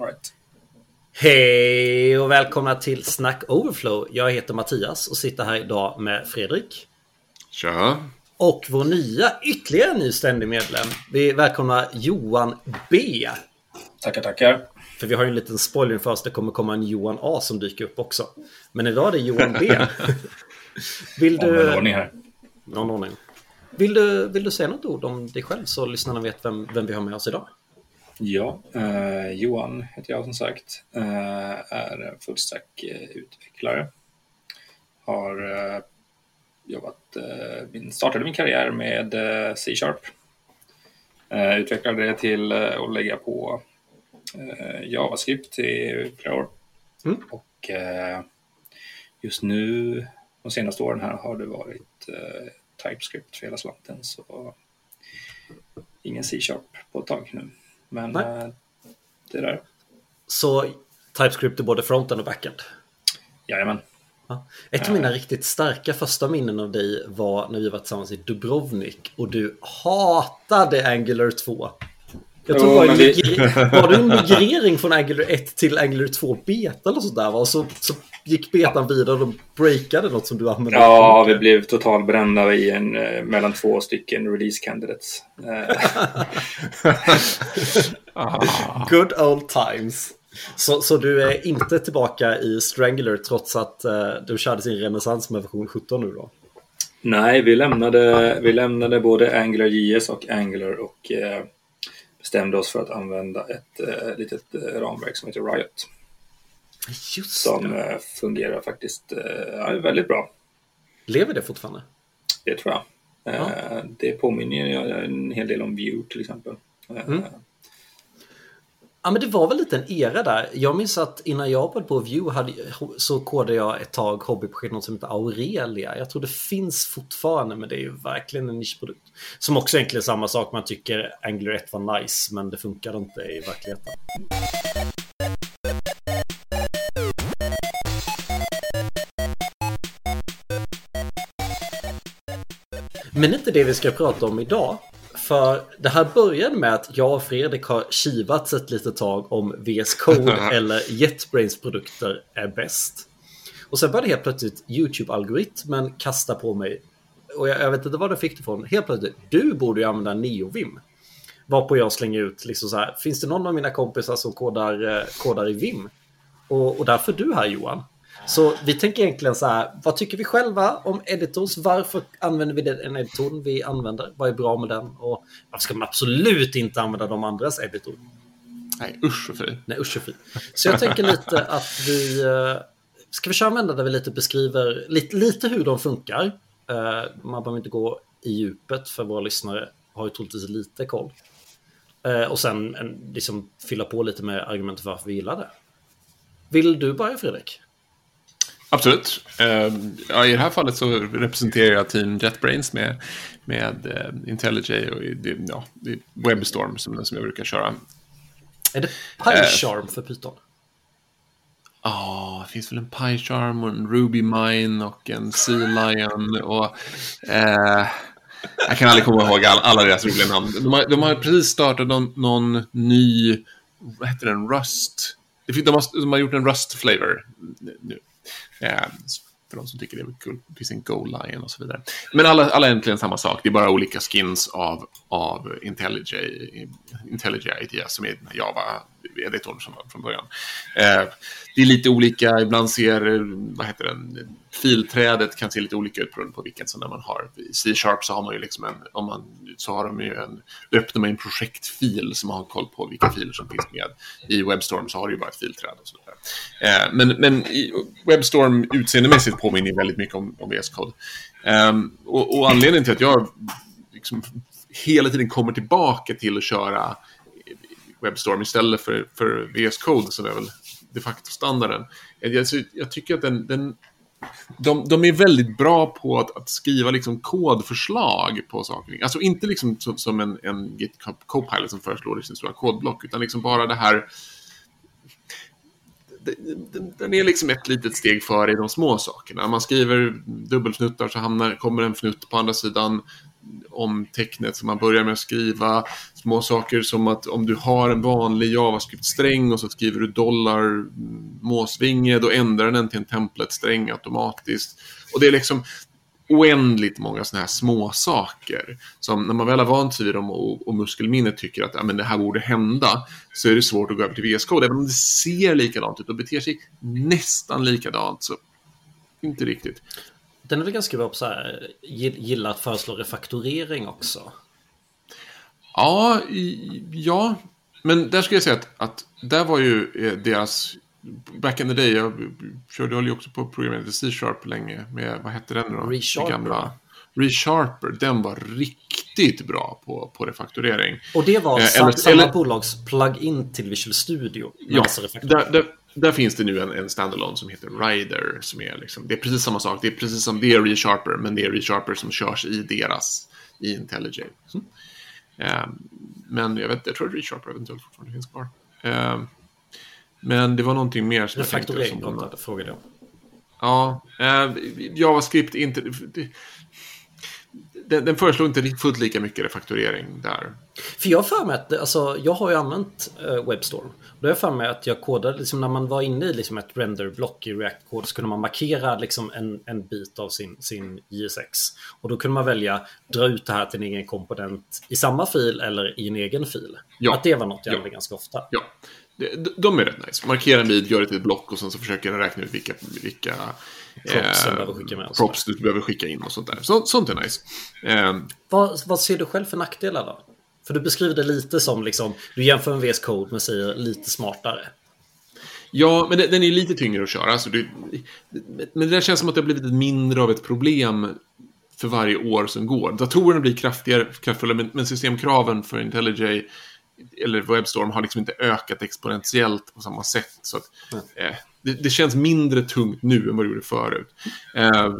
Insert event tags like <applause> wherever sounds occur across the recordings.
Right. Hej och välkomna till Snack Overflow. Jag heter Mattias och sitter här idag med Fredrik. Tja. Och vår nya, ytterligare ny ständig medlem. Vi välkomnar Johan B. Tackar, tackar. För vi har ju en liten spoiler inför oss. Det kommer komma en Johan A som dyker upp också. Men idag är det Johan B. <laughs> Vill Om du... ordning här. Någon ordning. Vill du, vill du säga något ord om dig själv så lyssnarna vet vem, vem vi har med oss idag? Ja, eh, Johan heter jag som sagt. Eh, är fullstack-utvecklare. Har eh, jobbat, eh, min, startade min karriär med eh, C-sharp. Eh, utvecklade det till att lägga på JavaScript i flera år. Mm. Och just nu, de senaste åren här, har det varit TypeScript för hela slanten. Så ingen C-sharp på ett tag nu. Men Nej. eh, det där, Så TypeScript är både frontend och backend? jajamän. Ja. Ett av mina riktigt starka första minnen av dig var när vi var tillsammans i Dubrovnik och du hatade Angular 2. Jag tror Jo, det var, en vi- var det en migrering från Angular 1 till Angular 2 beta eller sådär va? Och så, så gick betan vidare och breakade något som du använde. Ja, vi blev totalbrända i en, eh, mellan två stycken release candidates. Eh, <laughs> Good old times. Så, så du är inte tillbaka i Strangler trots att eh, du körde sin renässans med version 17 nu då? nej, vi lämnade, vi lämnade både Angular JS och Angular och eh, bestämde oss för att använda ett eh, litet eh, ramverk som heter Riot. Just Som det. eh, fungerar faktiskt eh, ja, väldigt bra. Lever det fortfarande? Det tror jag. Eh, Det påminner ju en hel del om Vue till exempel. Mm. Ja men det var väl lite en era där. Jag minns att innan jag började på Vue hade, så kodade jag ett tag hobbyprojekt något som heter Aurelia. Jag tror det finns fortfarande men det är ju verkligen en nischprodukt. Som också egentligen är samma sak. Man tycker Angular 1 var nice men det funkade inte i verkligheten. Men inte det vi ska prata om idag. För det här började med att jag och Fredrik har kivats ett litet tag om VS Code <laughs> eller JetBrains produkter är bäst. Och sen började helt plötsligt YouTube-algoritmen kasta på mig. Och jag, jag vet inte vad det fick det ifrån. Helt plötsligt, du borde ju använda NeoVim. Varpå jag slänger ut liksom så här. Finns det någon av mina kompisar som kodar, eh, kodar i Vim? Och, och därför är du här Johan. Så vi tänker egentligen så här, vad tycker vi själva om editors? Varför använder vi den editorn vi använder? Vad är bra med den? Och varför ska man absolut inte använda de andras editor? Nej, usch och fy. Nej, usch och fy. Så jag tänker lite att vi... eh, Ska vi köra en vända där vi lite beskriver lite, lite hur de funkar? Eh, Man behöver inte gå i djupet för våra lyssnare har ju troligtvis lite koll. Eh, Och sen en- liksom fylla på lite med argument för varför vi gillar det. Vill du börja Fredrik? Absolut. Eh, ja, I det här fallet så representerar jag Team JetBrains med, med uh, IntelliJ och ja, WebStorm som, som jag brukar köra. Är det PyCharm för Python? Ja, det finns väl en PyCharm och en RubyMine och en Sea Lion och... Eh, jag kan aldrig komma ihåg all, alla deras roliga namn. De har, de har precis startat någon, någon ny... Vad heter den? Rust. De, har, de har gjort en Rust-flavor nu. Eh, för de som tycker det är kul. Det finns en goal lion och så vidare. Men alla, alla är egentligen samma sak. Det är bara olika skins av, av IntelliJ, IntelliJ IDEA som är Java editorn som var från början. Eh, det är lite olika, ibland ser, eh, vad heter den, filträdet kan se lite olika ut beroende på vilken. som man har i C-sharp så har man ju liksom en, om man, så har de ju en, då öppnar man en projektfil som man har koll på vilka filer som finns med. I WebStorm så har du ju bara ett filträd och sådär. Eh, men, men i WebStorm utseendemässigt påminner väldigt mycket om, om e VS Code. Eh, och, och anledningen till att jag liksom hela tiden kommer tillbaka till att köra WebStorm istället för, för VS Code som är väl de facto standarden. Jag, jag tycker att den, den de, de är väldigt bra på att, att skriva liksom kodförslag på saker. Alltså inte liksom som, som en, en GitHub Copilot som föreslår i sin stora kodblock, utan liksom bara det här den, den är liksom ett litet steg före i de små sakerna. Man skriver dubbelfnuttar så hamnar, kommer en fnutt på andra sidan om tecknet som man börjar med att skriva. Små saker som att om du har en vanlig JavaScript-sträng och så skriver du dollar mm, måsvinge, då ändrar den till en template-sträng automatiskt. Och det är liksom oändligt många sådana här små saker som när man väl har vant sig vid dem och, och muskelminnet tycker att ja, men det här borde hända så är det svårt att gå över till VS Code. Även om det ser likadant ut och beter sig nästan likadant så inte riktigt. Den är väl ganska bra på så här, gilla att föreslå refaktorering också. Ja, ja. Men där skulle jag säga att, att där var ju eh, deras Back in the day, jag körde höll ju också på programmet C-sharp länge med, vad hette den då? ReSharper. Gamla, ReSharper, den var riktigt bra på, på refaktorering. Och det var eh, eller, samma eller, bolags plug-in till Visual Studio? Ja, där, där, där, finns det nu en, en standalone som heter Rider. Som är liksom, det är precis samma sak, det är precis som det är ReSharper, men det är ReSharper som körs i deras, i IntelliJ. Mm. Eh, men jag, vet, jag tror att ReSharper eventuellt fortfarande finns kvar. Eh, men det var någonting mer som jag tänkte. De... frågade jag. Ja, eh, JavaScript inte... Den, den föreslår inte fullt lika mycket refaktorering där. För jag för mig att, alltså, jag har ju använt uh, WebStorm. Då har jag för mig att jag kodade, liksom när man var inne i liksom ett renderblock i React-kod så kunde man markera liksom en, en bit av sin, sin JSX. Och då kunde man välja dra ut det här till en egen komponent i samma fil eller i en egen fil. Ja. Att det var något jag ja. använde ganska ofta. Ja, de är rätt nice. Markera en bit, gör det till ett block och sen så försöker den räkna ut vilka, vilka props, eh, behöver props du behöver skicka in och sånt där. Så, sånt är nice. Eh, vad, vad ser du själv för nackdelar då? För du beskriver det lite som liksom, du jämför med VS Code men säger lite smartare. Ja, men den är lite tyngre att köra. Så det, men det känns som att det har blivit mindre av ett problem för varje år som går. Datorerna blir kraftigare, kraftfullare, men, systemkraven för IntelliJ eller Webstorm har liksom inte ökat exponentiellt på samma sätt. Så att, eh, det, det, känns mindre tungt nu än vad det gjorde förut. Eh,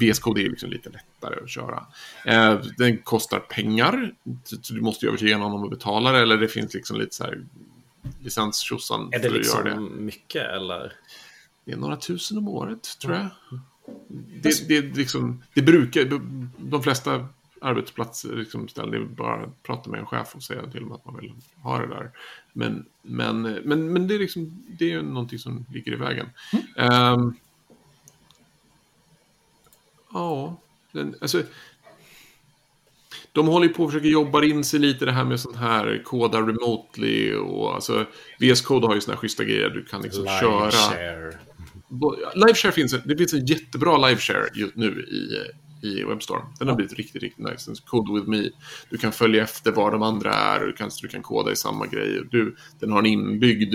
VS Code är liksom lite lättare att köra. Eh, den kostar pengar, så du måste ju övertyga någon om att betala det, eller det finns liksom lite så här licenstjosan Är det liksom det. mycket eller? Det är några tusen om året, tror jag. Det, det, liksom, det brukar, de flesta arbetsplatser, liksom, ställen, det är bara prata med en chef och säga till dem att man vill ha det där. Men, men, men, men det, är liksom, det är ju någonting som ligger i vägen. Mm. Um, ja, den, alltså, de håller på att försöka jobba in sig lite det här med sånt här koda remotely och alltså VS Code har ju såna här schyssta grejer du kan liksom live köra. Share. Liveshare finns, det finns en jättebra liveshare just nu i i Webstorm. Den har blivit riktigt, riktigt nice. Code with me. Du kan följa efter var de andra är och du kan, du kan koda i samma grej. Du, den har en inbyggd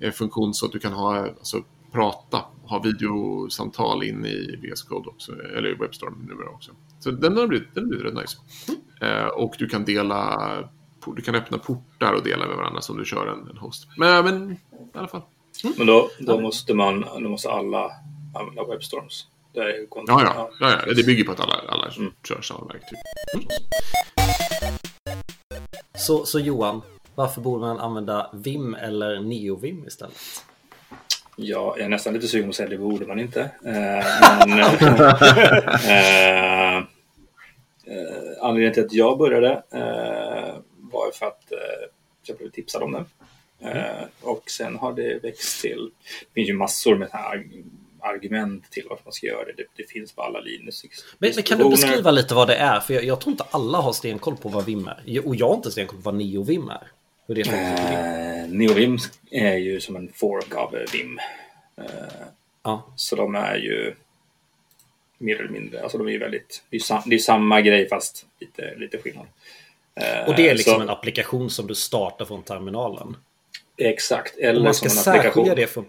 eh, funktion så att du kan ha, alltså, prata, ha videosamtal in i VS Code också, eller i Webstorm numera också. Så den har blivit, den har blivit rätt nice. Mm. Eh, och du kan dela, du kan öppna portar och dela med varandra som du kör en, en host. Men, men i alla fall. Mm. Men då, då måste man, då måste alla använda Webstorms? Det är ja, ja, ja, ja, det bygger på att alla, alla mm. kör samma verktyg. Mm. Så, så Johan, varför borde man använda Vim eller NeoVim istället? Ja, jag är nästan lite sugen på att säga det borde man inte. Eh, men, eh, <laughs> eh, anledningen till att jag började eh, var för att eh, jag blev tipsad om det. Mm. och sen har det växt till, det finns ju massor med här argument till varför man ska göra det. Det, det finns på alla Linus. Men, men, kan du beskriva lite vad det är? För jag, jag, tror inte alla har stenkoll på vad Vim är. Och jag har inte stenkoll på vad NeoVim är. Hur det är eh, NeoVim är ju som en fork av Vim. Eh, ja. Så de är ju mer eller mindre, alltså de är ju väldigt, det är, sam, det är samma grej fast lite, lite skillnad. Eh, och det är liksom så, en applikation som du startar från terminalen? Exakt. Eller Om man ska särskilja det från...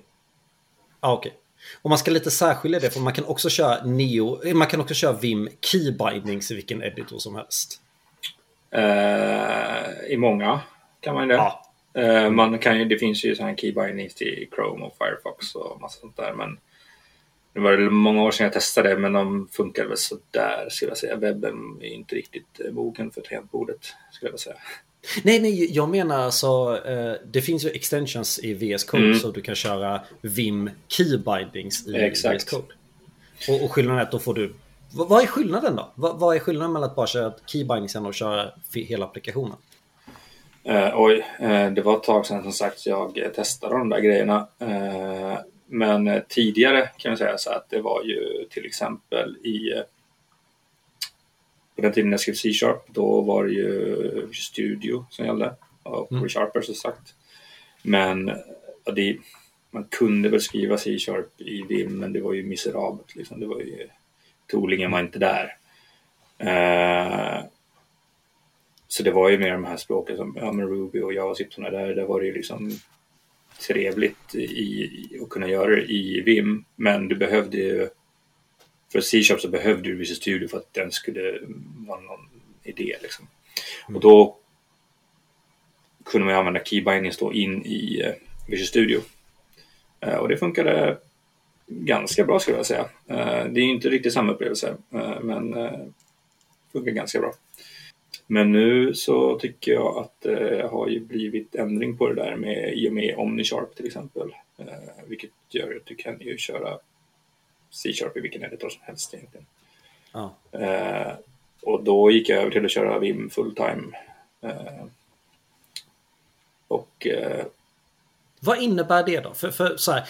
Ah, okej. Okay. Och man ska lite särskilja det för man kan också köra Neo, man kan också köra Vim Keybindings i vilken editor som helst. Uh, I många kan man det. Ja. Uh, man kan ju, det finns ju sådana keybindings till Chrome och Firefox och massa sånt där. Men det var många år sedan jag testade men de funkar väl sådär skulle jag säga. Webben är inte riktigt mogen för tangentbordet skulle jag säga. Nej, nej, jag menar alltså eh, det finns ju extensions i VS Code mm. så du kan köra Vim Keybindings i Exakt. VS Code. Och, och skillnaden är att då får du vad, är skillnaden då? Vad, är skillnaden mellan att bara köra keybinding och köra hela applikationen? Uh, oj, uh, det var ett tag sedan som sagt jag testade de där grejerna. Uh, men tidigare kan jag säga så att det var ju till exempel i på den tiden jag skrev C-sharp, då var det ju Studio som gällde. Och mm. Sharper så sagt. Men det, man kunde väl skriva C-sharp i Vim, men det var ju miserabelt. Liksom. Det var ju, toolingen var inte där. Uh, så det var ju mer de här språken som ja, med Ruby och JavaScript och där, där var det ju liksom trevligt i, i, att kunna göra det i Vim, men du behövde ju för C-sharp så behövde du Visual Studio för att den skulle vara någon idé liksom. Mm. Och då kunde man använda keybindings då in i eh, Visual Studio. Eh, och det funkade ganska bra skulle jag säga. Eh, det är inte riktigt samma upplevelse, men funkar ganska bra. Men nu så tycker jag att det har ju blivit ändring på det där med i och med OmniSharp till exempel. vilket gör att du kan ju köra C-sharp i vilken editor som helst egentligen. Ja. Eh, och då gick jag över till att köra Vim fulltime. Eh, och... Eh, Vad innebär det då? För, för så här,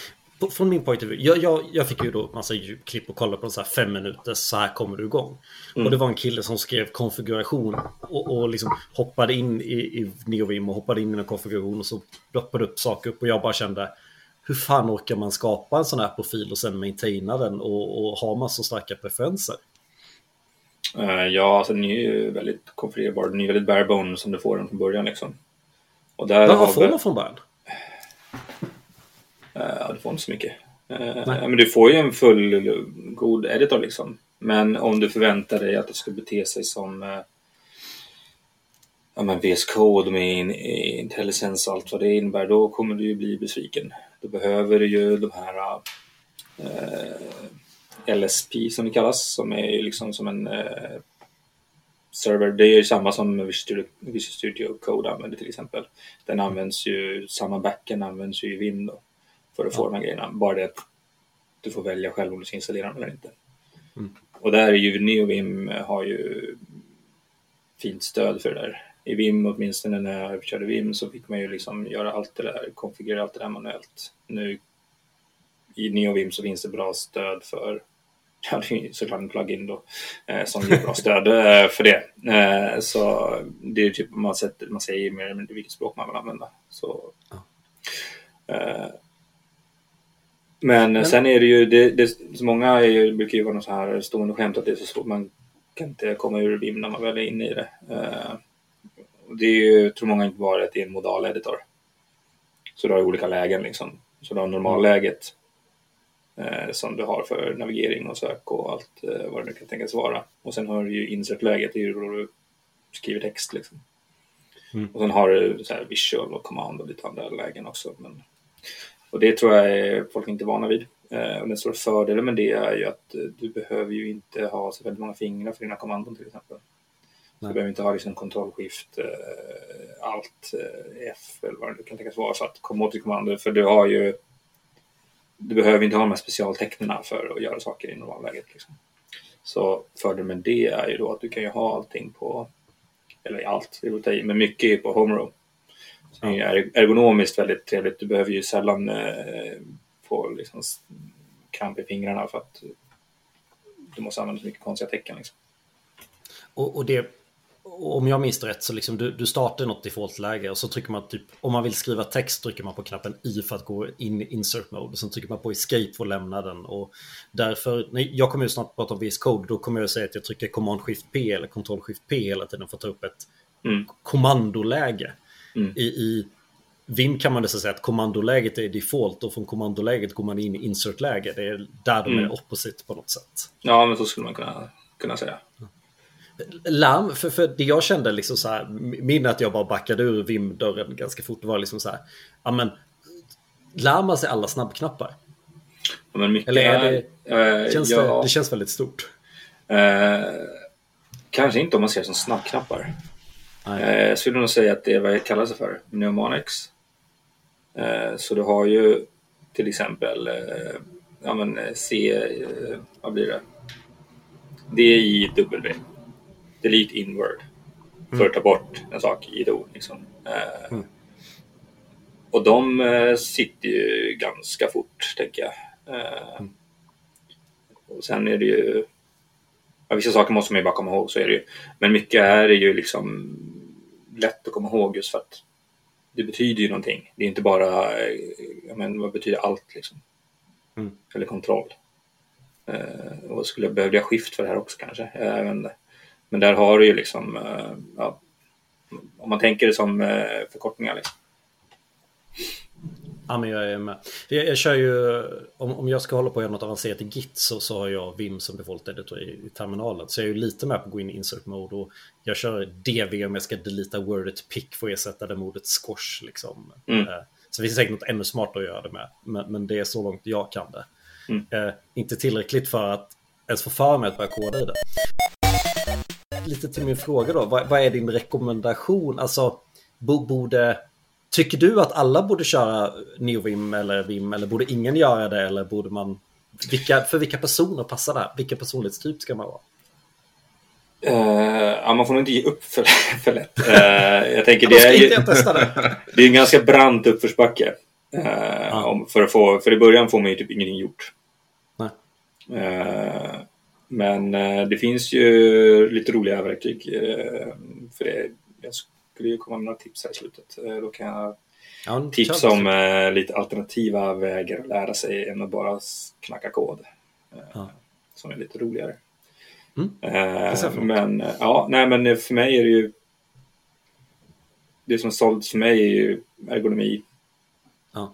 från min point of view, jag, jag, jag fick ju då massa klipp och kolla på så här fem minuter, så här kommer du igång. Mm. Och det var en kille som skrev konfiguration och, och liksom hoppade in i, i NeoVim och hoppade in i en konfiguration och så ploppade upp saker upp och jag bara kände hur fan orkar man skapa en sån här profil och sen maintaina den och, och har man så starka preferenser? Uh, ja, alltså den är ju väldigt konfigurerbar. Den är väldigt barebone som du får den från början liksom. Och där ja, vad får man från början? Uh, ja, du får inte så mycket. Uh, men du får ju en full god editor liksom. Men om du förväntar dig att det ska bete sig som ja, men VS Code med intelligence och allt vad det innebär, då kommer du ju bli besviken. Då behöver du ju de här eh, LSP som det kallas, som är liksom som en eh, server. Det är ju samma som Visual Studio, Visual Studio Code använder till exempel. Den används ju, samma backen används ju i Vim då, för att ja. få de här grejerna. Bara det att du får välja själv om du ska installera den eller inte. Mm. Och där är ju NeoVim har ju fint stöd för det där i Vim, åtminstone när jag körde Vim, så fick man ju liksom göra allt det där, konfigurera allt det där manuellt. Nu i NeoVim så finns det bra stöd för <laughs> Ja, det är såklart en plugin då eh, som ger bra stöd eh, för det. Eh, så det är typ man, sätter, man säger mer mindre vilket språk man vill använda. Så, eh, men, men, sen är det ju, det, det, många är ju, brukar ju vara något så här stående skämt att det är så svårt, man kan inte komma ur Vim när man väl är inne i det. Det är ju, tror många inte bara att det är en modal editor. Så du har olika lägen liksom. Så du har normalläget eh, som du har för navigering och sök och allt eh, vad det nu kan tänkas vara. Och sen har du ju insert-läget, det är ju då du skriver text liksom. Mm. Och sen har du så här visual och command och lite andra lägen också. Men, och det tror jag är folk inte vana vid. Eh, och den stora fördelen med det är ju att eh, du behöver ju inte ha så väldigt många fingrar för dina kommandon till exempel. Du behöver inte ha liksom kontrollskift, eh, allt, eh, F eller vad det kan tänkas vara för att komma åt ditt kommando. För du har ju du behöver inte ha de här specialtecknen för att göra saker i normalläget. Liksom. Så fördelen med det är ju då att du kan ju ha allting på, eller allt, det vill i, men mycket på HomeRow. Så det är ergonomiskt väldigt trevligt. Du behöver ju sällan eh, få liksom, kramp i fingrarna för att du måste använda så mycket konstiga tecken. Liksom. Och, och det om jag minns rätt så liksom du, du startar något defaultläge och så trycker man typ om man vill skriva text trycker man på knappen i för att gå in i insert mode och sen trycker man på escape för att lämna den och därför, nej, jag kommer ju snart prata om VS Code, då kommer jag säga att jag trycker command shift P eller control shift P hela tiden för att ta upp ett mm. kommandoläge. Mm. I, I Vim kan man nästan säga att kommandoläget är default och från kommandoläget går man in i insert-läge. Det är där de mm. är opposite på något sätt. Ja, men så skulle man kunna, kunna säga larm, för, för det jag kände liksom så här, minne att jag bara backade ur Vim-dörren ganska fort var liksom så här, ja men, lär man sig alla snabbknappar? Ja, men mycket Eller är det, äh, känns ja, det, det, känns väldigt stort. Äh, kanske inte om man ser det som snabbknappar. Äh, jag skulle nog säga att det är vad jag kallar sig för, mnemonics. så du har ju till exempel, ja men C, vad blir det? Det Delete inward. För att ta bort en sak i ett ord. Liksom. Eh, Mm. Och de eh, sitter ju ganska fort, tänker jag. Eh, Mm. Och sen är det ju... Ja, vissa saker måste man ju bara komma ihåg, så är det ju. Men mycket är ju liksom lätt att komma ihåg just för att det betyder ju någonting. Det är inte bara, men vad betyder allt liksom? Mm. Eller kontroll. Eh, och skulle jag behövde jag skift för det här också kanske? Jag vet inte. Men där har du ju liksom, eh, ja, om man tänker det som eh, förkortningar liksom. Ja, men jag är med. Jag, jag kör ju, om, om jag ska hålla på och göra något avancerat i Git så, så har jag Vim som default editor i, i terminalen. Så jag är ju lite med på att gå in i insert mode och jag kör DV om jag ska delita wordet pick för att ersätta det med ordet squash. Liksom. Mm. Eh, Så finns det säkert något ännu smartare att göra det med. Men, men det är så långt jag kan det. Mm. Eh, inte tillräckligt för att ens få för mig att börja koda i det. Lite till min fråga då. Vad, vad är din rekommendation? Alltså, bo, borde... Tycker du att alla borde köra NeoVim eller Vim eller borde ingen göra det eller borde man... Vilka, för vilka personer passar det här? Vilken personlighetstyp ska man vara? Eh, ja, man får nog inte ge upp för, <laughs> för lätt. Eh, jag tänker <laughs> det är, det. <laughs> det är en ganska brant uppförsbacke. Eh, om, för, att få, för i början får man ju typ ingenting gjort. Nej. Men eh, det finns ju lite roliga verktyg. Eh, för det. Jag skulle ju komma med några tips här i slutet. Eh, då kan jag Ja, tips om lite alternativa vägar att lära sig än att bara knacka kod. Ja. Som är lite roligare. Mm. Men ja, nej men för mig är det ju det som sålts för mig är ju ergonomi. Ja.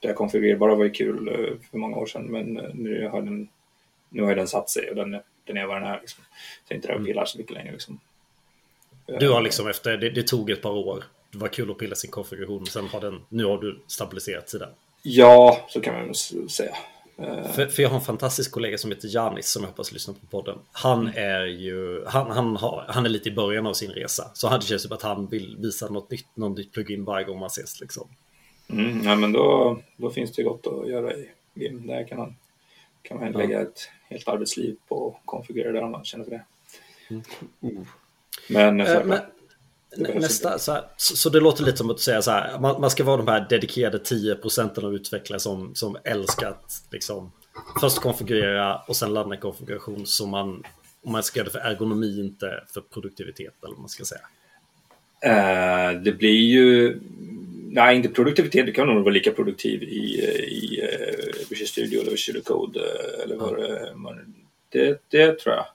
Det konfigurerbar var ju kul för många år sedan men nu har den, nu har den satt sig och den, den är vad den är. Liksom. Så inte det Mm. pillar så mycket längre. Liksom. Du har liksom efter, det, det tog ett par år. Det var kul att pilla sin konfiguration. Sen har den, nu har du stabiliserat sidan. Ja, så kan man säga. Eh, För, för jag har en fantastisk kollega som heter Janis som jag hoppas lyssnar på podden. Han är ju, han, han, har, han är lite i början av sin resa. Så det känns som att han vill visa något nytt, någon nytt plugin varje gång man ses liksom. Mm, ja, men då, då finns det gott att göra i Vim. Där kan man, kan man Ja. lägga ett helt arbetsliv på att konfigurera det om man känner för det. Oh. Men, så, Eh, men, det behövs nästa, så, här, så, så det låter lite som att säga så här, man, man ska vara de här dedikerade 10 procenten av utvecklare som, som älskar att liksom, först konfigurera och sen ladda en konfiguration som man, om man ska göra det för ergonomi, inte för produktivitet eller vad man ska säga. eh, det blir ju... Nej, inte produktivitet. Du kan nog vara lika produktiv i, i eh, Visual Studio eller Visual Code. eh, Eller vad det, man, det, det tror jag.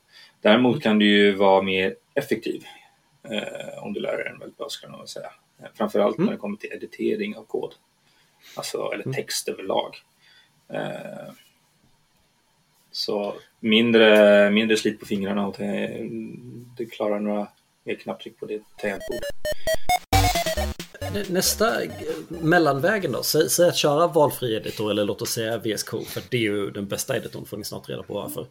Däremot kan du ju vara mer effektiv. Eh, om du lär dig den väldigt bra, jag nog säga. Eh, Framförallt när det kommer till editering av kod. Alltså, eller text överlag. Eh, så mindre, mindre slit på fingrarna och det, det klarar några mer knapptryck på ditt tangentbord. Nä- Nästa eh, mellanvägen då, säg, säg att köra valfri editor eller låt oss säga VS Code, för det är ju den bästa editorn, får ni snart reda på varför.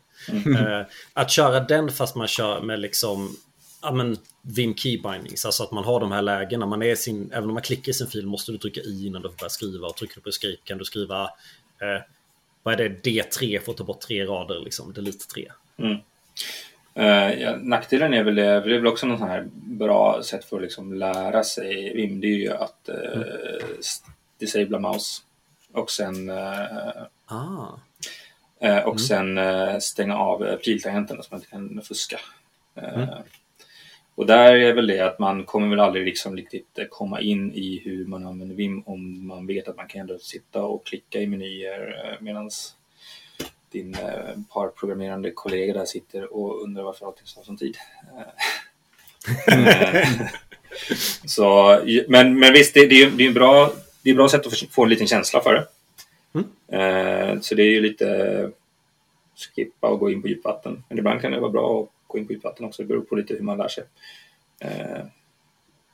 Eh, att köra den fast man kör med liksom, ja men Vim Key Bindings, alltså att man har de här lägena, man är sin, även om man klickar i sin fil måste du trycka i innan du får börja skriva. Och trycker du på escape kan du skriva, eh, vad är det, D3 för att ta bort tre rader liksom, delete 3. Uh, ja, nackdelen är väl det, det är väl också något sån här bra sätt för att liksom lära sig. Vim, det är ju att uh, disabla mouse och sen, eh, Ah, eh, och sen eh, stänga av uh, piltangenterna så man inte kan fuska. Eh, Och där är väl det att man kommer väl aldrig liksom riktigt komma in i hur man använder Vim om man vet att man kan ändå sitta och klicka i menyer medan din eh, parprogrammerande kollega där sitter och undrar varför allting tar sån tid. Eh, <laughs> så, men, men visst, det, det är ju en bra, det är ett bra sätt att få en liten känsla för det. Eh, så det är ju lite skippa och gå in på djupvatten. Men ibland kan det vara bra att gå in på djupvatten också. Det beror på lite hur man lär sig. Eh,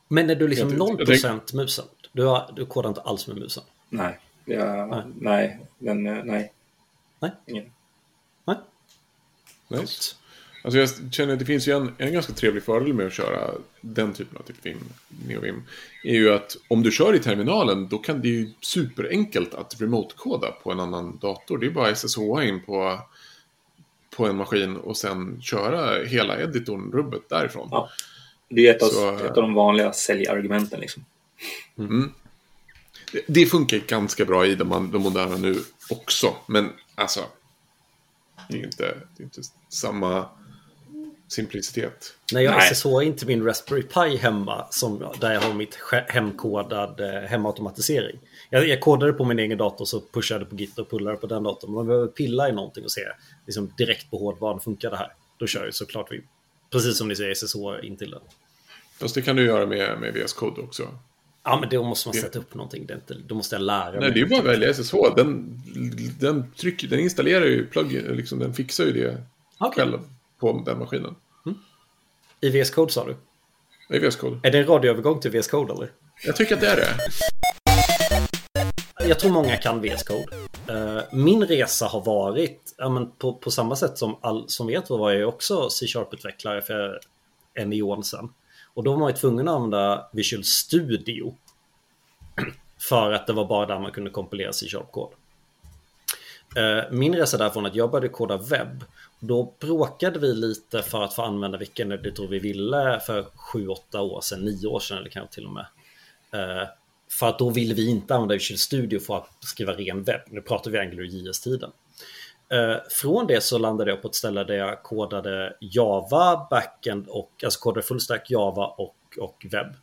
Men är du liksom Jag tänkte- 0% musen? Du, har, du kodar inte alls med musen? nej, jag, Nej. nej. den, nej. Nej. Ingen. Nej? Nice. Alltså jag känner att det finns ju en, en ganska trevlig fördel med att köra den typen av typ Vim, NeoVim. är ju att om du kör i terminalen då kan det ju superenkelt att remote-koda på en annan dator. Det är bara SSH in på på en maskin och sen köra hela editorn, rubbet därifrån. Ja. Det är ett av, Så- ett av de vanliga säljargumenten. Liksom. Mm. Det, det funkar ganska bra i de, de moderna nu också, men alltså, det är inte, det är inte samma simplicitet. När jag Nej. SSH inte min Raspberry Pi hemma, som, där jag har mitt hemkodad eh, hemautomatisering. Jag, jag kodade på min egen dator så pushade på Git och pullade på den datorn. Men om jag behöver pilla i någonting och se liksom, direkt på hårdvaran, funkar det här? Då kör jag såklart vi, precis som ni säger, SSH in till den. Fast det kan du göra med, med VS Code också. Ja, men då måste man sätta upp någonting. Det är inte, då måste jag lära Nej, det är bara att välja SSH. Den, den, tryck, den installerar ju plugin, liksom, den fixar ju det Okej. själv på den maskinen. I VS Code sa du? Är VS Code. Är det en radioövergång till VS Code eller? Jag tycker att det är det. Jag tror många kan VS Code. Eh, Min resa har varit, ja, men på, på samma sätt som, all, som vet var jag ju också C-sharp-utvecklare för en eon sedan. Och då var man ju tvungen att använda Visual Studio. För att det var bara där man kunde kompilera C-sharp-kod. Eh, min resa därifrån att jag började koda webb. Då bråkade vi lite för att få använda vilken editor vi ville för 7-8 år sedan, 9 år sedan eller kanske till och med. Eh, för att då ville vi inte använda Visual Studio för att skriva ren webb. Nu pratar vi Angular JS-tiden. Eh, från det så landade jag på ett ställe där jag kodade Java, backend och alltså kodade fullstack Java och, och webb.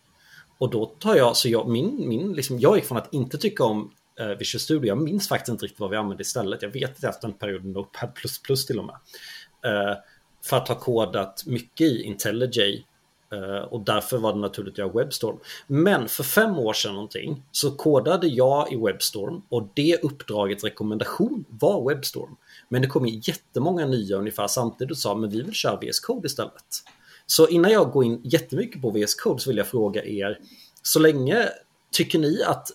Och då tar jag, så jag, min, min, liksom, jag gick från att inte tycka om eh, Visual Studio, jag minns faktiskt inte riktigt vad vi använde istället. Jag vet att jag haft en period med Notepad++ till och med. Eh, för att ha kodat mycket i IntelliJ Eh, och därför var det naturligt att göra Webstorm. Men för fem år sedan någonting så kodade jag i Webstorm och det uppdragets rekommendation var Webstorm. Men det kom in jättemånga nya ungefär samtidigt och sa men vi vill köra VS Code istället. Så innan jag går in jättemycket på VS Code så vill jag fråga er, så länge tycker ni att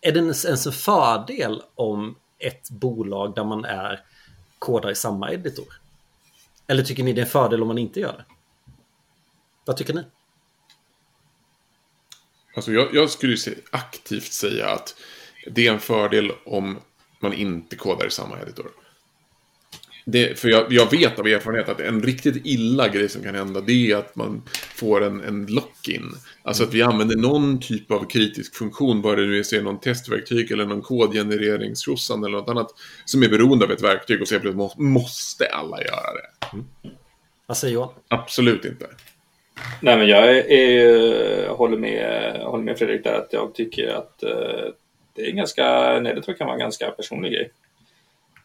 är det ens en fördel om ett bolag där man är kodar i samma editor? Eller tycker ni det är en fördel om man inte gör det? Vad tycker ni? Alltså jag, jag skulle aktivt säga att det är en fördel om man inte kodar i samma editor. Det, för jag, jag vet av erfarenhet att en riktigt illa grej som kan hända det är att man får en, en lock-in. Alltså att vi använder någon typ av kritisk funktion, bara det nu är någon testverktyg eller någon kodgenereringstjosan eller något annat som är beroende av ett verktyg och så plötsligt må- måste alla göra det. Vad säger Johan? Absolut inte. Nej, men jag, är, är, håller, med, håller med Fredrik där att jag tycker att eh, det är en ganska, editor kan vara en ganska personlig grej.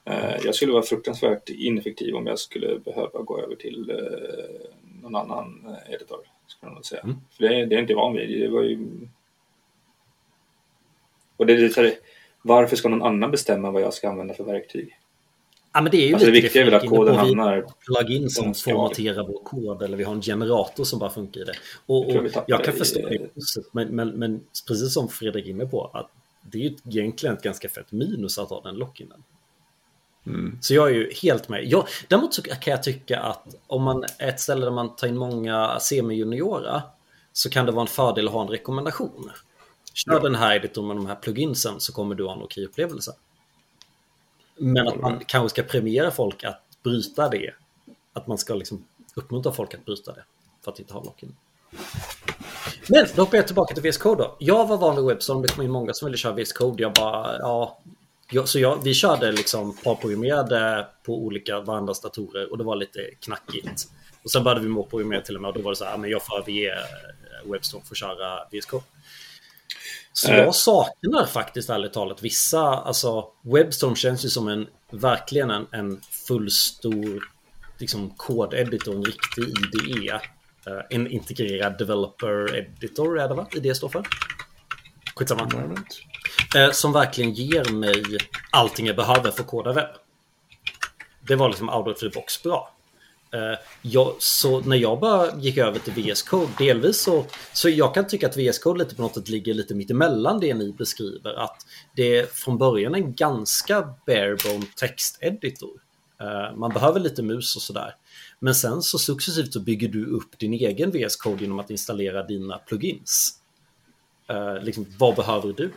Eh, jag skulle vara fruktansvärt ineffektiv om jag skulle behöva gå över till eh, någon annan eh, editor. Skulle jag nog säga. Mm. För det, det är jag inte van vid. Det var ju... Och det är lite varför ska någon annan bestämma vad jag ska använda för verktyg? Ja, men det är ju Alltså det lite viktiga är väl att koden hamnar... plugin som formaterar vår kod eller vi har en generator som bara funkar i det. Och, Jag och jag kan det förstå det, men, men, men precis som Fredrik är inne på att det är ju egentligen ett ganska fett minus att ha den lockinen. Mm. Så jag är ju helt med. Jag, däremot så kan jag tycka att om man är ett ställe där man tar in många semi-juniora så kan det vara en fördel att ha en rekommendation. Kör Ja. den här editorn med de här pluginsen så kommer du ha en okej upplevelse. Men att man kanske ska premiera folk att bryta det. Att man ska liksom uppmuntra folk att bryta det. För att inte ha lock-in. Men då hoppar jag tillbaka till VS Code då. Jag var van vid Webstorm, det kom in många som ville köra VS Code. Jag bara, ja. Jag, så jag, vi körde liksom parprogrammerade på olika varandras datorer och det var lite knackigt. Och sen började vi måprogramera till och med och då var det så här, "Ja, men jag får överge eh, Webstorm för att köra VS Code. Så Eh. jag saknar faktiskt ärligt talat vissa, alltså Webstorm känns ju som en, verkligen en, en fullstor liksom kodeditor, en riktig IDE. Eh, en integrerad developer editor är det va? IDE står för? Skitsamma. Eh, som verkligen ger mig allting jag behöver för att koda webb. Det var liksom out of the box bra. Eh, jag, så när jag bara gick över till VS Code, delvis så, så jag kan tycka att VS Code lite på något sätt ligger lite mittemellan det ni beskriver. Att det är från början en ganska barebone texteditor. Eh, man behöver lite mus och sådär. Men sen så successivt så bygger du upp din egen VS Code genom att installera dina plugins. Eh, liksom, vad behöver du?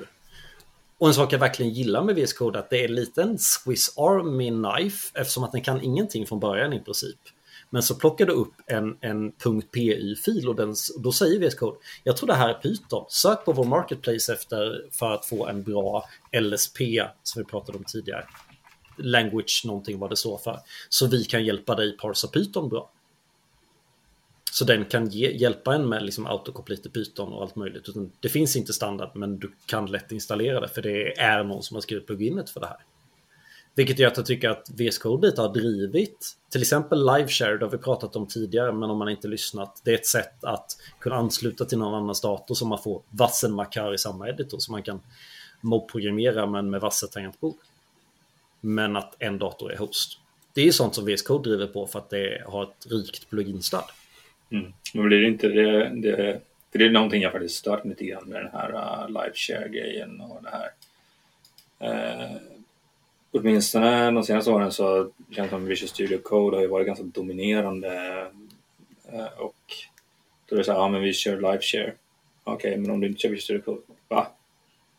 Och en sak jag verkligen gillar med VS Code är att det är lite en Swiss Army Knife eftersom att den kan ingenting från början i princip. Men så plockar du upp en, en .py-fil och den, då säger VS Code Jag tror det här är Python. Sök på vår marketplace efter för att få en bra LSP som vi pratade om tidigare. Language någonting vad det står för. Så vi kan hjälpa dig parsa Python bra. Så den kan ge, hjälpa en med liksom autocomplete Python och allt möjligt. Utan det finns inte standard men du kan lätt installera det för det är någon som har skrivit pluginet för det här. Vilket gör att jag tycker att VS Code lite har drivit till exempel liveshare, det har vi pratat om tidigare, men om man inte lyssnat. Det är ett sätt att kunna ansluta till någon annans dator så man får Wassenmakar i samma editor så man kan mobprogrammera men med vassa tangentbord. Men att en dator är host. Det är sånt som VS Code driver på för att det har ett rikt plugin-stöd. Mm. Men blir det inte det, det, för det är någonting jag faktiskt stört mig lite grann med den här äh, uh, liveshare-grejen och det här. Uh, åtminstone de senaste åren så känns det som Visual Studio Code har ju varit ganska dominerande uh, och då är det så här, ja men vi kör liveshare. Okej, okay, men om du inte kör Visual Studio Code, va?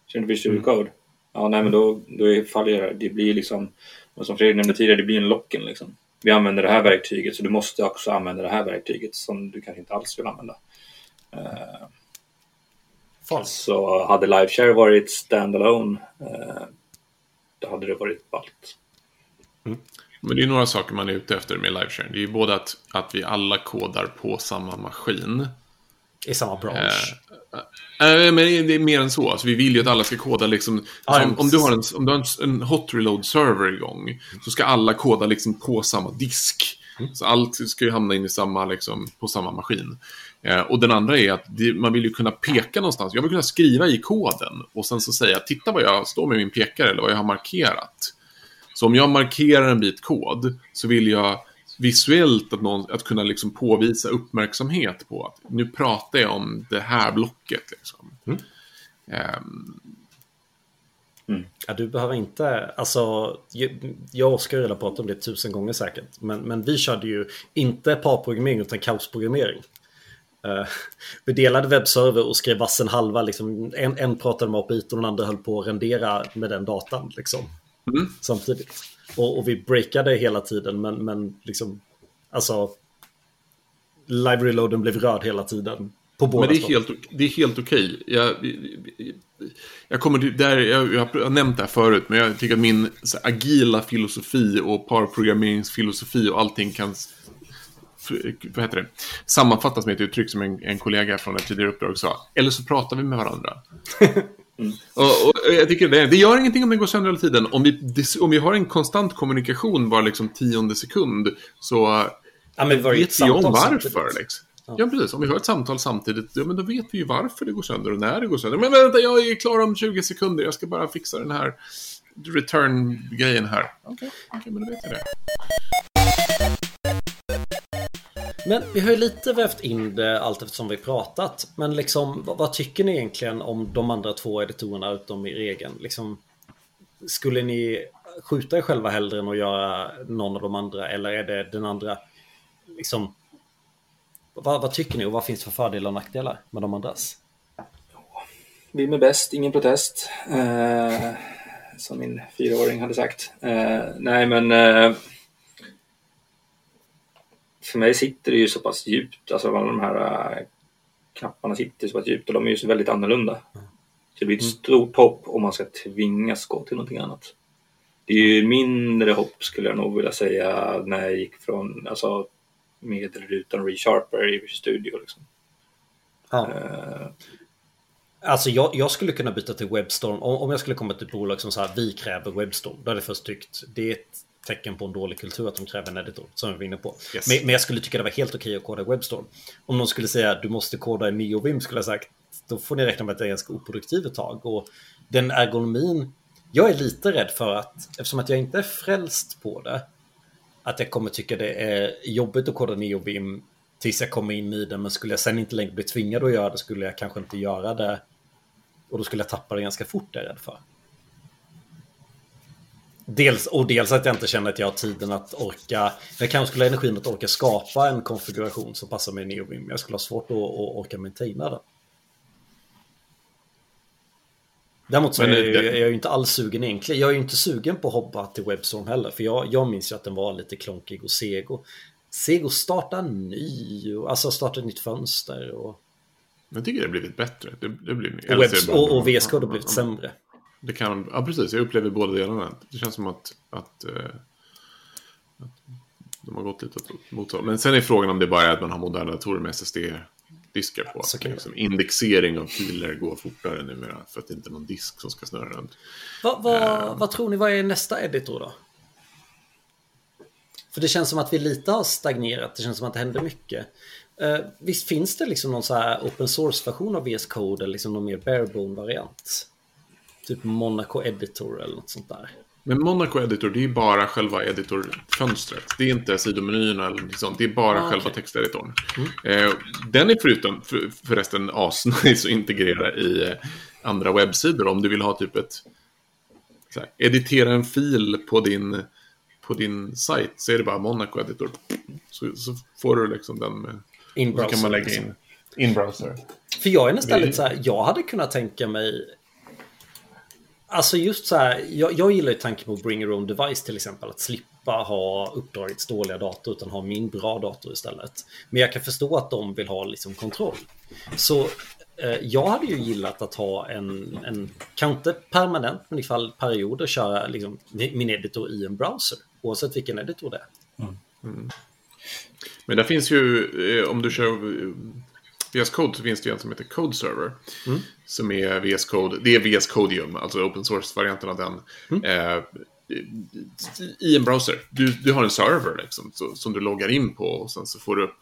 Kör du inte Visual Studio mm. Code? Ja, nej men då, då faller det. Det blir liksom, och som Fredrik nämnde tidigare, det blir en locken liksom vi använder det här verktyget så du måste också använda det här verktyget som du kanske inte alls vill använda. Uh, så hade Liveshare varit standalone uh, då hade det varit ballt. Mm. Men det är några saker man är ute efter med Liveshare. Det är ju både att, att vi alla kodar på samma maskin. I samma bransch. Eh, eh, men det är mer än så. Alltså, vi vill ju att alla ska koda liksom. Om, om, du har, en, om du har en, en hot reload server igång. Så ska alla koda liksom på samma disk. Mm. Så allt ska ju hamna in i samma, liksom, på samma maskin. Eh, och den andra är att det, man vill ju kunna peka någonstans. Jag vill kunna skriva i koden och sen så säga titta vad jag står med min pekare eller vad jag har markerat. Så om jag markerar en bit kod så vill jag visuellt att, någon, att kunna liksom påvisa uppmärksamhet på att nu pratar jag om det här blocket. Liksom. Mm. Um, Mm. Ja, du behöver inte, alltså jag och Oskar har pratat om det tusen gånger säkert. Men, men vi körde ju inte parprogrammering utan kaosprogrammering. Uh, vi delade webbserver och skrev vassen halva. Liksom, en, en pratade med API och den andra höll på att rendera med den datan. Liksom, mm. Samtidigt. Och, och, vi breakade hela tiden men, men liksom Alltså Library loaden blev röd hela tiden. På båda men det är, helt, det är helt okej. Jag, jag, kommer där, jag, jag har nämnt det här förut, men jag tycker att min agila filosofi och parprogrammeringsfilosofi och allting kan vad heter det, sammanfattas med ett uttryck som en, en kollega från ett tidigare uppdrag sa. Eller så pratar vi med varandra. Mm. <laughs> Och, och, jag tycker det, det gör ingenting om det går sönder hela tiden. Om vi, om vi har en konstant kommunikation var liksom tionde sekund så ja, men vet vi om varför. Liksom. Ja. ja. precis. Om vi har ett samtal samtidigt, ja, men då vet vi ju varför det går sönder och när det går sönder. Men vänta, jag är klar om 20 sekunder. Jag ska bara fixa den här return-grejen här. Okej, okay, okay, men då vet jag det. Men vi har ju lite vävt in det allt eftersom vi pratat. Men liksom, vad, vad, tycker ni egentligen om de andra två editorerna utom er egen? Liksom, skulle ni skjuta er själva hellre än att göra någon av de andra? Eller är det den andra? Liksom, vad, vad tycker ni och vad finns det för fördelar och nackdelar med de andras? Vi är bäst, ingen protest. Eh, som min fyraåring hade sagt. Eh, nej men eh, för mig sitter det ju så pass djupt, alltså alla de här äh, knapparna sitter så pass djupt och de är ju så väldigt annorlunda. Så det blir ett mm. stort hopp om man ska tvingas gå till någonting annat. Det är ju mindre hopp skulle jag nog vilja säga när jag gick från alltså, med eller utan ReSharper i Studio. Liksom. Ja. Uh, Alltså jag, jag, skulle kunna byta till Webstorm om, om jag skulle komma till ett bolag som så här, vi kräver Webstorm. Då hade jag först tyckt det är ett tecken på en dålig kultur att de kräver en editor, som vi var inne på. Yes. Men, men, jag skulle tycka det var helt okej att koda Webstorm. Om de skulle säga att du måste koda i NeoVim skulle jag sagt, då får ni räkna med att det är ganska oproduktivt ett tag. Och den ergonomin, jag är lite rädd för att, eftersom att jag inte är frälst på det, att jag kommer tycka det är jobbigt att koda NeoVim tills jag kommer in i det, men skulle jag sen inte längre bli tvingad att göra det skulle jag kanske inte göra det. Och då skulle jag tappa det ganska fort, är jag rädd för. Dels, och dels att jag inte känner att jag har tiden att orka. Jag kanske skulle ha energin att orka skapa en konfiguration som passar med NeoVim. Jag skulle ha svårt att, att orka maintaina den. Däremot så är jag, det- jag är ju inte alls sugen egentligen. Jag är ju inte sugen på att hoppa till Webstorm heller. För jag, jag minns ju att den var lite klonkig och seg. Och seg och starta ny. Och, alltså starta ett nytt fönster. Och, Jag tycker det har blivit bättre. Det, det blir, och, webs, och, och VS Code har blivit sämre. Det kan, ja, precis. Jag upplever båda delarna. Det känns som att, att, eh, att de har gått lite åt mothåll. Men sen är frågan om det bara är att man har moderna datorer med SSD-diskar på. Så kan liksom indexering av filer går fortare numera. För att det inte är någon disk som ska snurra runt. Vad, vad, vad tror ni, vad är nästa editor då? För det känns som att vi lite har stagnerat, det känns som att det händer mycket. Eh, visst finns det liksom någon så här open source-version av VS Code eller liksom någon mer barebone-variant? Typ Monaco Editor eller något sånt där. Men Monaco Editor, det är bara själva editorfönstret. Det är inte sidomenyerna eller något sånt. Det är bara Ah, själva okej. texteditorn. Eh, den är förutom, för, förresten asnice att integrera i eh, andra webbsidor. Om du vill ha typ ett... Här, editera en fil på din, på din sajt så är det bara Monaco Editor. Så, så får du liksom den med... In så kan man lägga liksom. in in-browser. För jag är nästan lite så här, jag hade kunnat tänka mig Alltså just så här, jag, jag gillar ju tanken på bring your own device till exempel. Att slippa ha uppdragets dåliga dator utan ha min bra dator istället. Men jag kan förstå att de vill ha liksom kontroll. Så eh, jag hade ju gillat att ha en, en kanske inte permanent, men ifall perioder köra liksom, min editor i en browser. Oavsett vilken editor det är. Men där finns ju, eh, om du kör VS Code så finns det ju en som heter Code Server. Som är VS Code, det är VS Codium, alltså open source-varianten av den. Eh, I en browser. Du, du har en server liksom, så, som du loggar in på och sen så får du upp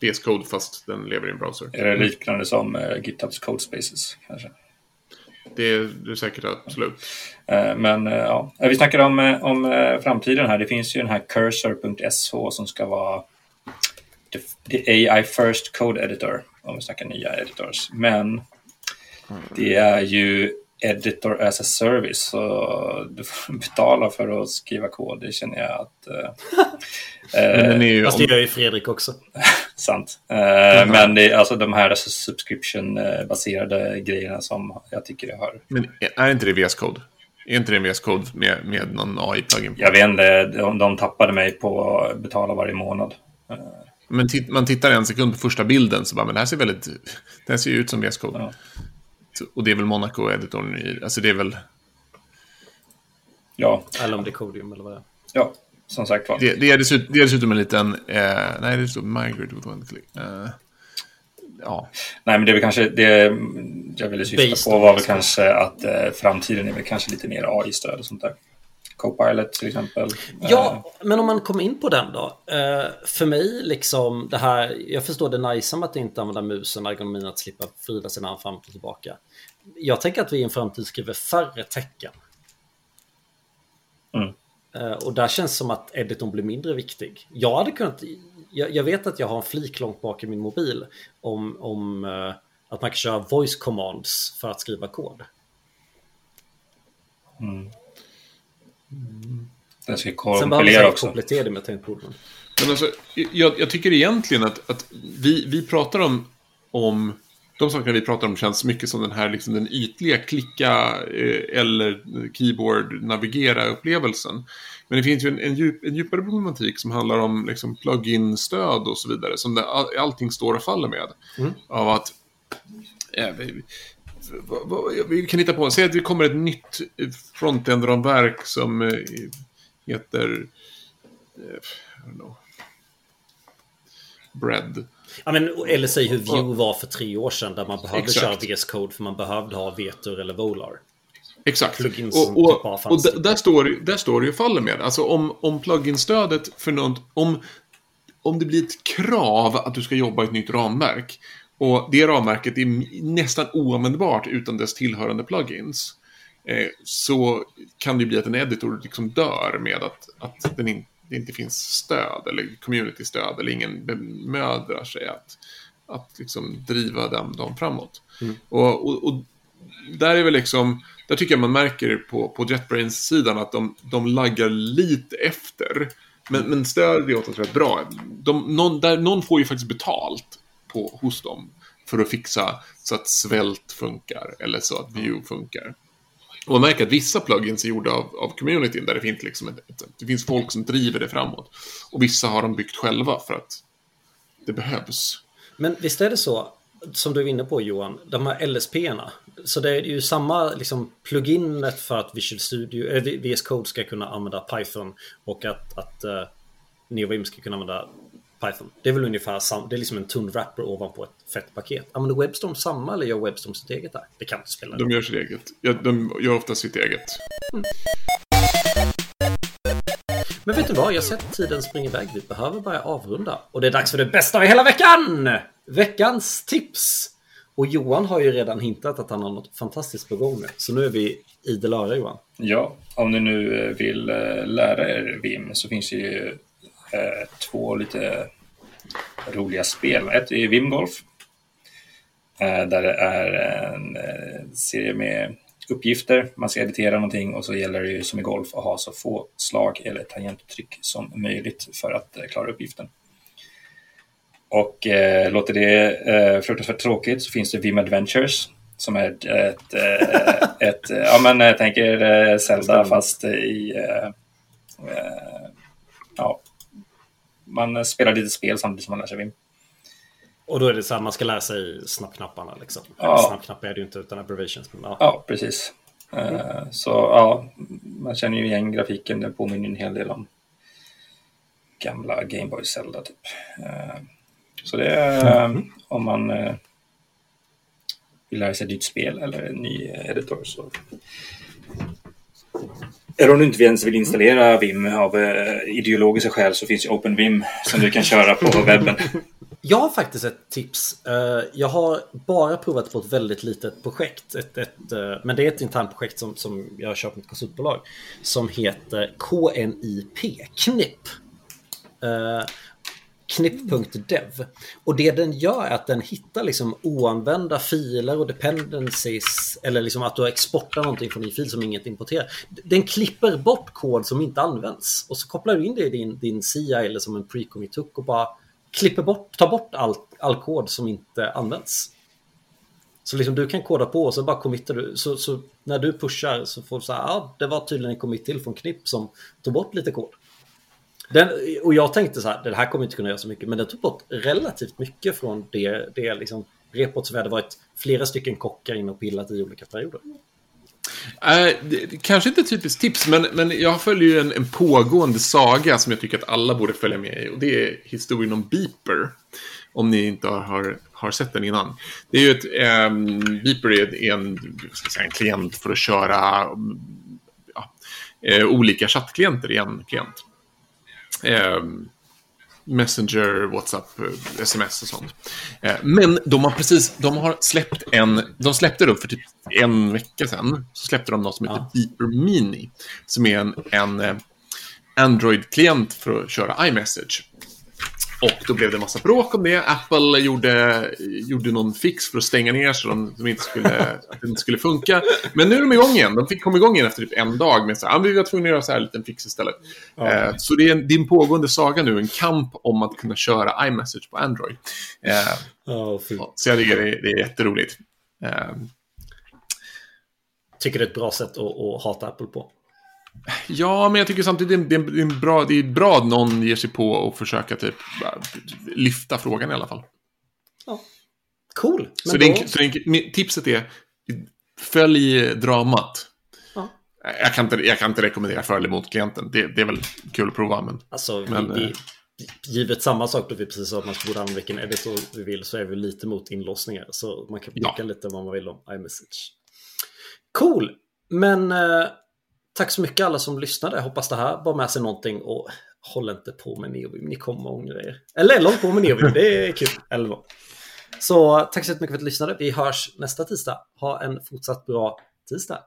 VS Code fast den lever i en browser. Är det liknande som uh, GitHubs Code Spaces kanske? Det är, är säkert absolut. Eh, Men eh, ja, vi snackar om, eh, om eh, framtiden här. Det finns ju den här cursor.sh som ska vara the, the AI first code editor, om vi snackar nya editors. Men det är ju editor as a service, så du får betala för att skriva kod. Det känner jag att... eh, <laughs> Men den är ju, Fast det gör ju Fredrik också. <laughs> sant. Eh, Men det är alltså de här subscription-baserade grejerna som jag tycker det har men är inte det VS Code? Är inte det en VS Code med, med någon AI-plugin? Jag vet inte, de, de tappade mig på att betala varje månad. Men titt, man tittar en sekund på första bilden så bara, men det här ser väldigt... Det här ser ju ut som VS Code. Ja. Och det är väl Monaco-editorn i... Alltså det är väl... Ja, Eller om det är Codium eller vad det är. ja som sagt var. Det, det, är, dessutom, det är dessutom en liten... Eh, nej, det står migrate with one click. Eh, ja. Nej, men det är väl kanske det jag ville syfta Based på var väl kanske att eh, framtiden är väl kanske lite mer AI-stöd och sånt där. Copilot till exempel. Ja, men om man kommer in på den då. Eh, för mig, liksom det här, jag förstår det nice med att inte använda musen, ergonomin att slippa vrida sin arm fram och tillbaka. Jag tänker att vi i en framtid skriver färre tecken. Mm. Eh, och där känns det som att editorn blir mindre viktig. Jag hade kunnat, jag, jag vet att jag har en flik långt bak i min mobil om, om eh, att man kan köra voice commands för att skriva kod. Den ska kompilera också. komplettera det med tangentborden. Men alltså, jag, jag tycker egentligen att, att vi, vi pratar om, om... De sakerna vi pratar om känns mycket som den här liksom, den ytliga klicka eh, eller keyboard-navigera-upplevelsen. Men det finns ju en, en, djup, en djupare problematik som handlar om liksom, plug-in-stöd och så vidare. Som det, all, allting står och faller med. Av att... Eh, vi, kan hitta på, säg att det kommer ett nytt frontend-ramverk som eh, heter... Eh, know. Bread. Ja, men, eller säg hur Vue var för tre år sedan där man behövde Exakt. köra VS Code för man behövde ha Vetur eller Volar. Exakt. Plugins och och, typ och där, typ. där, står, där står det ju faller med. Alltså om, om pluginstödet för något... Om, om det blir ett krav att du ska jobba i ett nytt ramverk och det ramverket är nästan oanvändbart utan dess tillhörande plugins eh, så kan det bli att en editor liksom dör med att, att den in, det inte finns stöd eller community-stöd eller ingen bemödrar sig att, att liksom driva dem, dem framåt. Och, och, och där är väl liksom, där tycker jag man märker på, på JetBrains-sidan att de, de laggar lite efter. Men, men stöd är åt rätt bra. De, någon, där, någon får ju faktiskt betalt på, hos dem för att fixa så att svält funkar eller så att view funkar. Och man märker att vissa plugins är gjorda av, av communityn där det finns, liksom ett, ett, det finns folk som driver det framåt. Och vissa har de byggt själva för att det behövs. Men visst är det så, som du är inne på Johan, de här LSP-erna. Så det är ju samma liksom, pluginet för att Visual Studio, eh, äh, VS Code ska kunna använda Python och att, att eh, uh, NeoVim ska kunna använda Python. Det är väl ungefär samma, det är liksom en tunn wrapper ovanpå ett fett paket. Använder Webstorm samma eller gör Webstorm sitt eget där? Det kan inte spela De gör sitt eget. Ja, de gör ofta sitt eget. Mm. Men vet du vad? Jag ser att tiden springer iväg. Vi behöver börja avrunda. Och det är dags för det bästa av hela veckan! Veckans tips! Och Johan har ju redan hintat att han har något fantastiskt på gång nu. Så nu är vi idel öra Johan. Ja, om ni nu vill eh, lära er VIM så finns det ju eh, två lite roliga spel. Ett är VIM Golf. Eh, där det är en eh, serie med uppgifter. Man ska editera någonting och så gäller det ju som i golf att ha så få slag eller tangenttryck som möjligt för att eh, klara uppgiften. Och eh, låter det eh, fruktansvärt tråkigt så finns det Vim Adventures som är ett, ett, eh, ett ja men jag tänker Zelda fast i ja, man spelar lite spel samtidigt som man lär sig Vim. Och då är det så här, man ska lära sig snabbknapparna liksom. Ja. Snabbknappar är det ju inte utan abbreviations. Ja. ja, precis. Mm. Uh, så ja, man känner ju igen grafiken. Det påminner en hel del om gamla Game Boy Zelda typ. Uh, så det är mm. om man uh, vill lära sig ett nytt spel eller en ny editor så eller om du inte ens vill installera Vim av ideologiska skäl så finns ju OpenVim som du kan köra på <laughs> webben. Jag har faktiskt ett tips. Eh, jag har bara provat på ett väldigt litet projekt. Ett, ett, eh, men det är ett internt projekt som, som jag har köpt med ett konsultbolag. Som heter KNIP, KNIP knipp.dev Och det den gör är att den hittar liksom oanvända filer och dependencies. Eller liksom att du exportar någonting från din fil som inget importerar. Den klipper bort kod som inte används. Och så kopplar du in det i din, din CI eller som en pre-commit hook och bara klipper bort, tar bort all, all kod som inte används. Så liksom du kan koda på och så bara committar du. Så, så när du pushar så får du så här, ja, det var tydligen en commit till från Knipp som tog bort lite kod. Den, och jag tänkte så här, det här kommer inte kunna göra så mycket, men den tog bort relativt mycket från det, det liksom repot som vi hade varit flera stycken kockar in och pillat i olika perioder. Eh, det, kanske inte typiskt tips, men, men jag följer ju en, en, pågående saga som jag tycker att alla borde följa med i. Och det är historien om Beeper. Om ni inte har, har sett den innan. Det är ju ett, um, Beeper är en, säga, en klient för att köra ja, uh, olika chattklienter i en klient. Um, Messenger, WhatsApp, sms och sånt. Eh, men de har precis, de har släppt en, de släppte då för typ en vecka sedan, så släppte de något som heter ja. Beeper Mini, som är en, en eh, Android-klient för att köra iMessage. Och då blev det en massa bråk om det. Apple gjorde, gjorde någon fix för att stänga ner så de, de inte skulle, att det inte skulle funka. Men nu är de igång igen. De fick komma igång igen efter typ en dag med så här, ah, vi var tvungna att göra så här en liten fix istället. Ja. Eh, så det är en, din pågående saga nu, en kamp om att kunna köra iMessage på Android. Eh, oh, så jag tycker det, det är jätteroligt. Eh, tycker det är ett bra sätt att, att hata Apple på. Ja, men jag tycker samtidigt det är, är, bra, det är bra att någon ger sig på och försöka typ lyfta frågan i alla fall. Ja. Cool. så, då... det, så det, tipset är, följ dramat. Ja. Jag, kan inte, jag kan inte rekommendera för eller emot klienten. Det, det är väl kul att prova. Men, alltså, men, vi, vi, givet samma sak då vi precis sa att man ska borde använda vilken editor vi vill så är vi lite mot inlåsningar. Så man kan tycka ja. lite vad man vill om iMessage. Cool. Men eh, Tack så mycket alla som lyssnade. Jag hoppas det här var med sig någonting och håll inte på med Neovim. Ni kommer ångra er. Eller håll på med Neovim. Det är kul. Eller Så tack så mycket för att ni lyssnade. Vi hörs nästa tisdag. Ha en fortsatt bra tisdag.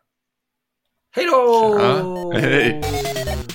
Hej då! Hej! <laughs>